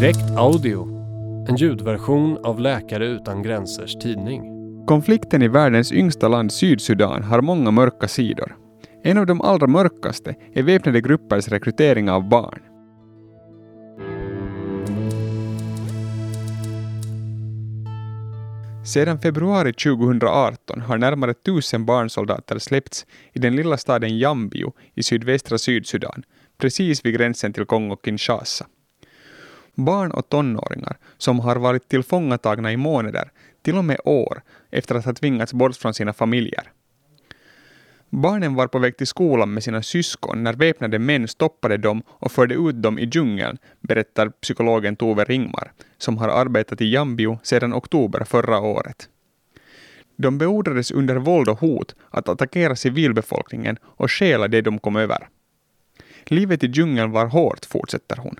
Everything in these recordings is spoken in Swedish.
Direkt Audio, en ljudversion av Läkare utan gränsers tidning. Konflikten i världens yngsta land Sydsudan har många mörka sidor. En av de allra mörkaste är väpnade gruppers rekrytering av barn. Sedan februari 2018 har närmare tusen barnsoldater släppts i den lilla staden Jambio i sydvästra Sydsudan, precis vid gränsen till Kongo-Kinshasa. Barn och tonåringar som har varit tillfångatagna i månader, till och med år, efter att ha tvingats bort från sina familjer. Barnen var på väg till skolan med sina syskon när väpnade män stoppade dem och förde ut dem i djungeln, berättar psykologen Tove Ringmar, som har arbetat i Jambio sedan oktober förra året. De beordrades under våld och hot att attackera civilbefolkningen och stjäla det de kom över. Livet i djungeln var hårt, fortsätter hon.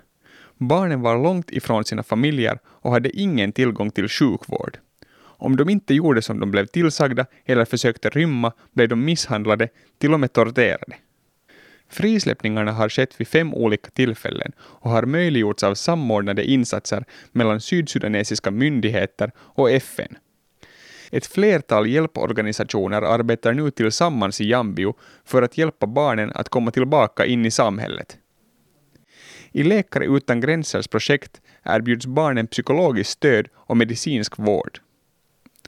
Barnen var långt ifrån sina familjer och hade ingen tillgång till sjukvård. Om de inte gjorde som de blev tillsagda eller försökte rymma blev de misshandlade, till och med torterade. Frisläppningarna har skett vid fem olika tillfällen och har möjliggjorts av samordnade insatser mellan sydsudanesiska myndigheter och FN. Ett flertal hjälporganisationer arbetar nu tillsammans i Jambio för att hjälpa barnen att komma tillbaka in i samhället. I Läkare utan gränsers projekt erbjuds barnen psykologiskt stöd och medicinsk vård.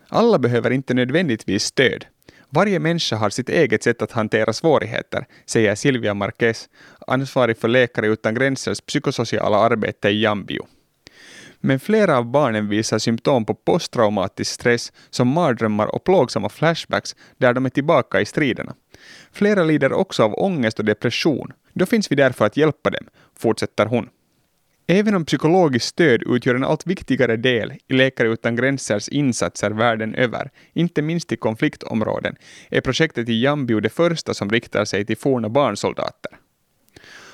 Alla behöver inte nödvändigtvis stöd. Varje människa har sitt eget sätt att hantera svårigheter, säger Silvia Marquez, ansvarig för Läkare utan gränsers psykosociala arbete i Jambio. Men flera av barnen visar symptom på posttraumatisk stress som mardrömmar och plågsamma flashbacks där de är tillbaka i striderna. Flera lider också av ångest och depression. Då finns vi där för att hjälpa dem, fortsätter hon. Även om psykologiskt stöd utgör en allt viktigare del i Läkare utan gränsers insatser världen över, inte minst i konfliktområden, är projektet i Jambio det första som riktar sig till forna barnsoldater.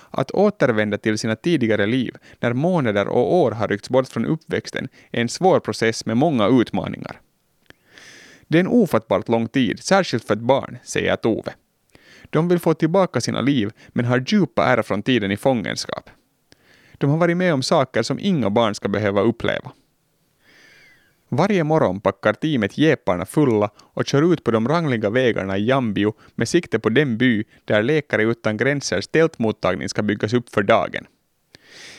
Att återvända till sina tidigare liv när månader och år har ryckts bort från uppväxten är en svår process med många utmaningar. Det är en ofattbart lång tid, särskilt för ett barn, säger Tove. De vill få tillbaka sina liv, men har djupa ärr från tiden i fångenskap. De har varit med om saker som inga barn ska behöva uppleva. Varje morgon packar teamet jeparna fulla och kör ut på de rangliga vägarna i Jambio med sikte på den by där Läkare utan gränsers tältmottagning ska byggas upp för dagen.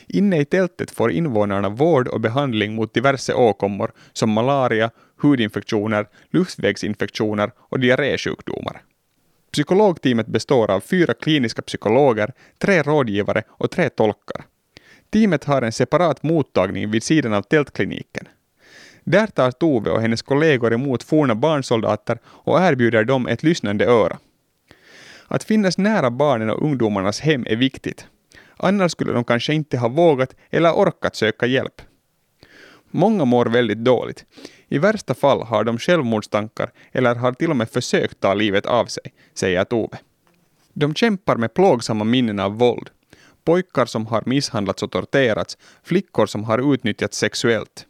Inne i tältet får invånarna vård och behandling mot diverse åkommor som malaria, hudinfektioner, luftvägsinfektioner och diarrésjukdomar. Psykologteamet består av fyra kliniska psykologer, tre rådgivare och tre tolkar. Teamet har en separat mottagning vid sidan av tältkliniken. Där tar Tove och hennes kollegor emot forna barnsoldater och erbjuder dem ett lyssnande öra. Att finnas nära barnen och ungdomarnas hem är viktigt. Annars skulle de kanske inte ha vågat eller orkat söka hjälp. Många mår väldigt dåligt. I värsta fall har de självmordstankar eller har till och med försökt ta livet av sig, säger Tove. De kämpar med plågsamma minnen av våld. Pojkar som har misshandlats och torterats, flickor som har utnyttjats sexuellt.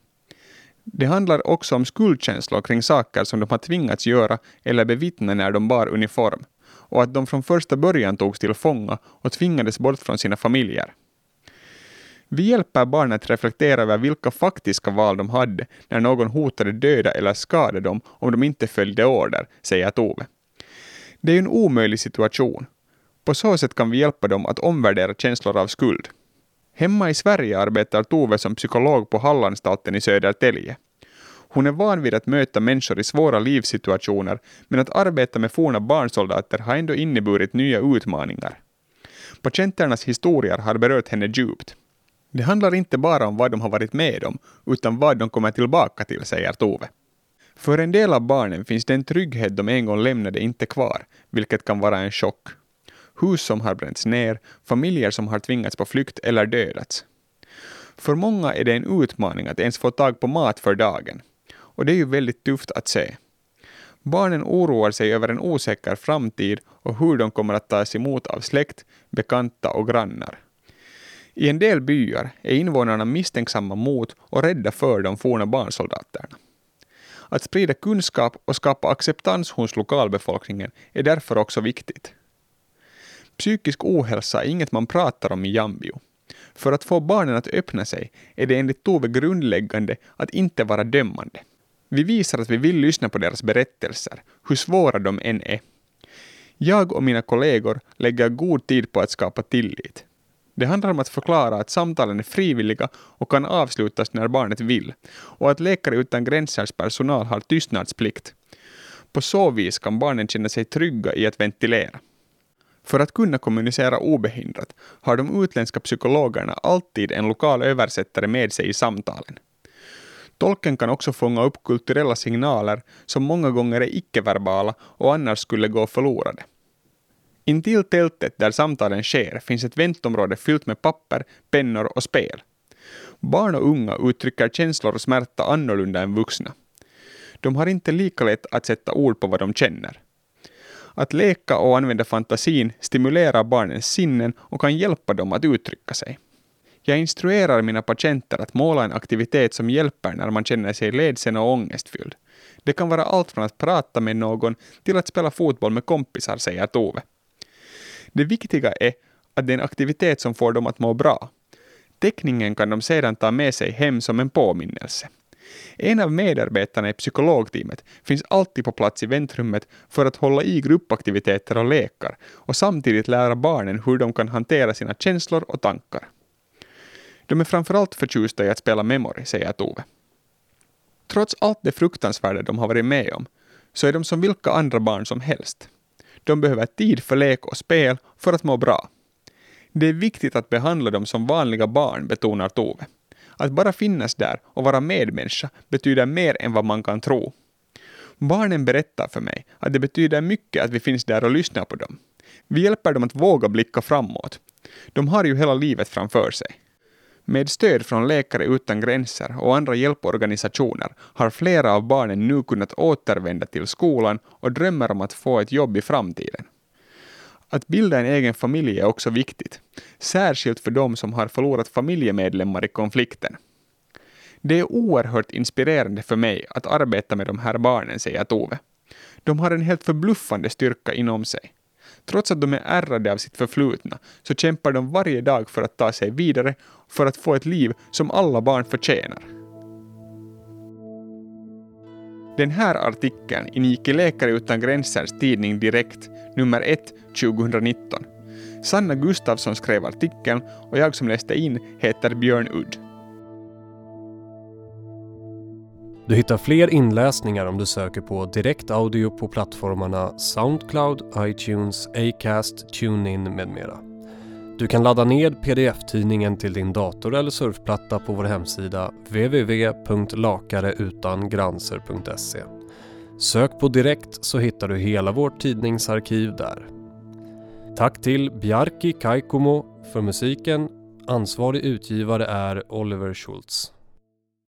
Det handlar också om skuldkänslor kring saker som de har tvingats göra eller bevittna när de bar uniform, och att de från första början togs till fånga och tvingades bort från sina familjer. Vi hjälper barnen att reflektera över vilka faktiska val de hade när någon hotade döda eller skada dem om de inte följde order, säger Tove. Det är en omöjlig situation. På så sätt kan vi hjälpa dem att omvärdera känslor av skuld. Hemma i Sverige arbetar Tove som psykolog på Hallanstalten i Södertälje. Hon är van vid att möta människor i svåra livssituationer, men att arbeta med forna barnsoldater har ändå inneburit nya utmaningar. Patienternas historier har berört henne djupt. Det handlar inte bara om vad de har varit med om, utan vad de kommer tillbaka till, säger Tove. För en del av barnen finns den trygghet de en gång lämnade inte kvar, vilket kan vara en chock. Hus som har bränts ner, familjer som har tvingats på flykt eller dödats. För många är det en utmaning att ens få tag på mat för dagen. Och det är ju väldigt tufft att se. Barnen oroar sig över en osäker framtid och hur de kommer att tas emot av släkt, bekanta och grannar. I en del byar är invånarna misstänksamma mot och rädda för de forna barnsoldaterna. Att sprida kunskap och skapa acceptans hos lokalbefolkningen är därför också viktigt. Psykisk ohälsa är inget man pratar om i Jambio. För att få barnen att öppna sig är det enligt Tove grundläggande att inte vara dömande. Vi visar att vi vill lyssna på deras berättelser, hur svåra de än är. Jag och mina kollegor lägger god tid på att skapa tillit. Det handlar om att förklara att samtalen är frivilliga och kan avslutas när barnet vill, och att Läkare utan gränsers personal har tystnadsplikt. På så vis kan barnen känna sig trygga i att ventilera. För att kunna kommunicera obehindrat har de utländska psykologerna alltid en lokal översättare med sig i samtalen. Tolken kan också fånga upp kulturella signaler som många gånger är icke-verbala och annars skulle gå förlorade. Intill tältet där samtalen sker finns ett väntområde fyllt med papper, pennor och spel. Barn och unga uttrycker känslor och smärta annorlunda än vuxna. De har inte lika lätt att sätta ord på vad de känner. Att leka och använda fantasin stimulerar barnens sinnen och kan hjälpa dem att uttrycka sig. Jag instruerar mina patienter att måla en aktivitet som hjälper när man känner sig ledsen och ångestfylld. Det kan vara allt från att prata med någon till att spela fotboll med kompisar, säger Tove. Det viktiga är att det är en aktivitet som får dem att må bra. Teckningen kan de sedan ta med sig hem som en påminnelse. En av medarbetarna i psykologteamet finns alltid på plats i väntrummet för att hålla i gruppaktiviteter och lekar och samtidigt lära barnen hur de kan hantera sina känslor och tankar. De är framförallt förtjusta i att spela memory, säger Tove. Trots allt det fruktansvärda de har varit med om, så är de som vilka andra barn som helst. De behöver tid för lek och spel för att må bra. Det är viktigt att behandla dem som vanliga barn, betonar Tove. Att bara finnas där och vara medmänniska betyder mer än vad man kan tro. Barnen berättar för mig att det betyder mycket att vi finns där och lyssnar på dem. Vi hjälper dem att våga blicka framåt. De har ju hela livet framför sig. Med stöd från Läkare utan gränser och andra hjälporganisationer har flera av barnen nu kunnat återvända till skolan och drömmer om att få ett jobb i framtiden. Att bilda en egen familj är också viktigt, särskilt för de som har förlorat familjemedlemmar i konflikten. Det är oerhört inspirerande för mig att arbeta med de här barnen, säger Tove. De har en helt förbluffande styrka inom sig. Trots att de är ärrade av sitt förflutna så kämpar de varje dag för att ta sig vidare för att få ett liv som alla barn förtjänar. Den här artikeln ingick i Läkare utan gränsers tidning Direkt, nummer 1, 2019. Sanna Gustafsson skrev artikeln och jag som läste in heter Björn Udd. Du hittar fler inläsningar om du söker på direkt audio på plattformarna Soundcloud, iTunes, Acast, TuneIn med mera. Du kan ladda ned pdf-tidningen till din dator eller surfplatta på vår hemsida www.lakareutangranser.se. Sök på direkt så hittar du hela vårt tidningsarkiv där. Tack till Bjarki Kaikomo för musiken. Ansvarig utgivare är Oliver Schultz.